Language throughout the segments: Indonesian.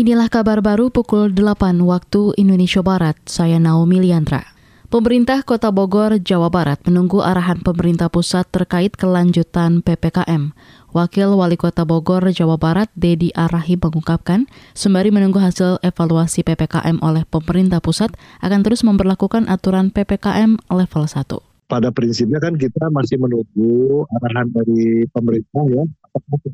Inilah kabar baru pukul 8 waktu Indonesia Barat. Saya Naomi Liandra. Pemerintah Kota Bogor, Jawa Barat menunggu arahan pemerintah pusat terkait kelanjutan PPKM. Wakil Wali Kota Bogor, Jawa Barat, Dedi Arahim mengungkapkan, sembari menunggu hasil evaluasi PPKM oleh pemerintah pusat, akan terus memperlakukan aturan PPKM level 1 pada prinsipnya kan kita masih menunggu arahan dari pemerintah ya apakah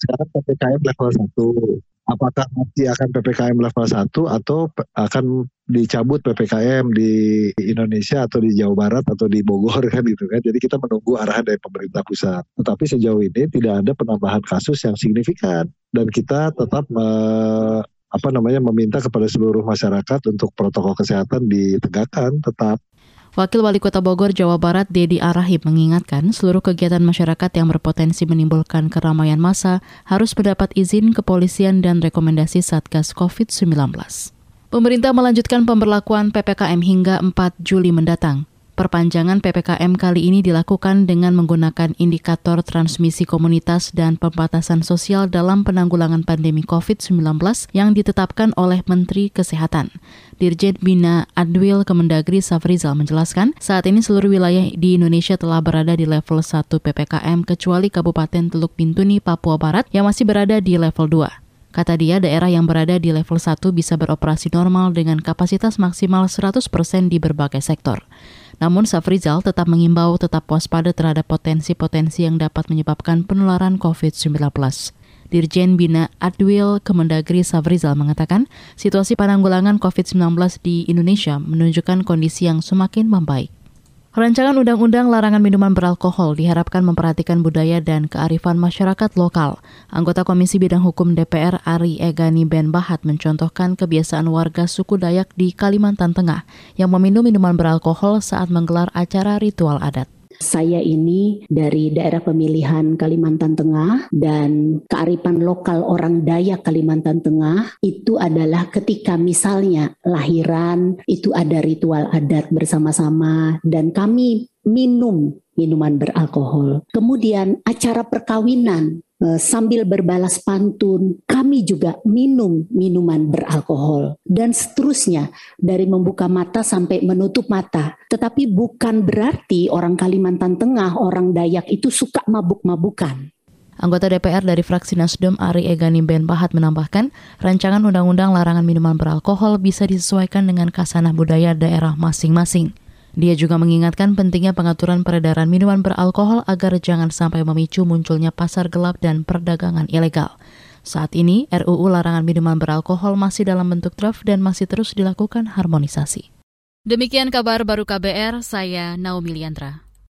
sekarang ppkm level 1 apakah masih akan PPKM level 1 atau akan dicabut PPKM di Indonesia atau di Jawa Barat atau di Bogor kan gitu kan. Jadi kita menunggu arahan dari pemerintah pusat. Tetapi sejauh ini tidak ada penambahan kasus yang signifikan dan kita tetap me, apa namanya meminta kepada seluruh masyarakat untuk protokol kesehatan ditegakkan tetap Wakil Wali Kota Bogor, Jawa Barat, Dedi Arahim mengingatkan seluruh kegiatan masyarakat yang berpotensi menimbulkan keramaian massa harus mendapat izin kepolisian dan rekomendasi Satgas COVID-19. Pemerintah melanjutkan pemberlakuan PPKM hingga 4 Juli mendatang. Perpanjangan PPKM kali ini dilakukan dengan menggunakan indikator transmisi komunitas dan pembatasan sosial dalam penanggulangan pandemi COVID-19 yang ditetapkan oleh Menteri Kesehatan. Dirjen Bina Adwil Kemendagri Safrizal menjelaskan, saat ini seluruh wilayah di Indonesia telah berada di level 1 PPKM kecuali Kabupaten Teluk Bintuni, Papua Barat yang masih berada di level 2. Kata dia, daerah yang berada di level 1 bisa beroperasi normal dengan kapasitas maksimal 100% di berbagai sektor. Namun Safrizal tetap mengimbau tetap waspada terhadap potensi-potensi yang dapat menyebabkan penularan COVID-19. Dirjen Bina Adwil Kemendagri Safrizal mengatakan, situasi penanggulangan COVID-19 di Indonesia menunjukkan kondisi yang semakin membaik. Rancangan Undang-Undang Larangan Minuman Beralkohol diharapkan memperhatikan budaya dan kearifan masyarakat lokal. Anggota Komisi Bidang Hukum DPR Ari Egani Ben Bahat mencontohkan kebiasaan warga suku Dayak di Kalimantan Tengah yang meminum minuman beralkohol saat menggelar acara ritual adat. Saya ini dari daerah pemilihan Kalimantan Tengah dan kearifan lokal orang Dayak Kalimantan Tengah itu adalah ketika misalnya lahiran itu ada ritual adat bersama-sama. Dan kami minum minuman beralkohol. Kemudian acara perkawinan Eh, sambil berbalas pantun, kami juga minum minuman beralkohol dan seterusnya dari membuka mata sampai menutup mata. Tetapi bukan berarti orang Kalimantan Tengah, orang Dayak itu suka mabuk-mabukan. Anggota DPR dari fraksi Nasdem Ari Egani Ben Pahat menambahkan, rancangan undang-undang larangan minuman beralkohol bisa disesuaikan dengan kasanah budaya daerah masing-masing. Dia juga mengingatkan pentingnya pengaturan peredaran minuman beralkohol agar jangan sampai memicu munculnya pasar gelap dan perdagangan ilegal. Saat ini, RUU larangan minuman beralkohol masih dalam bentuk draft dan masih terus dilakukan harmonisasi. Demikian kabar baru KBR, saya Naomi Liandra.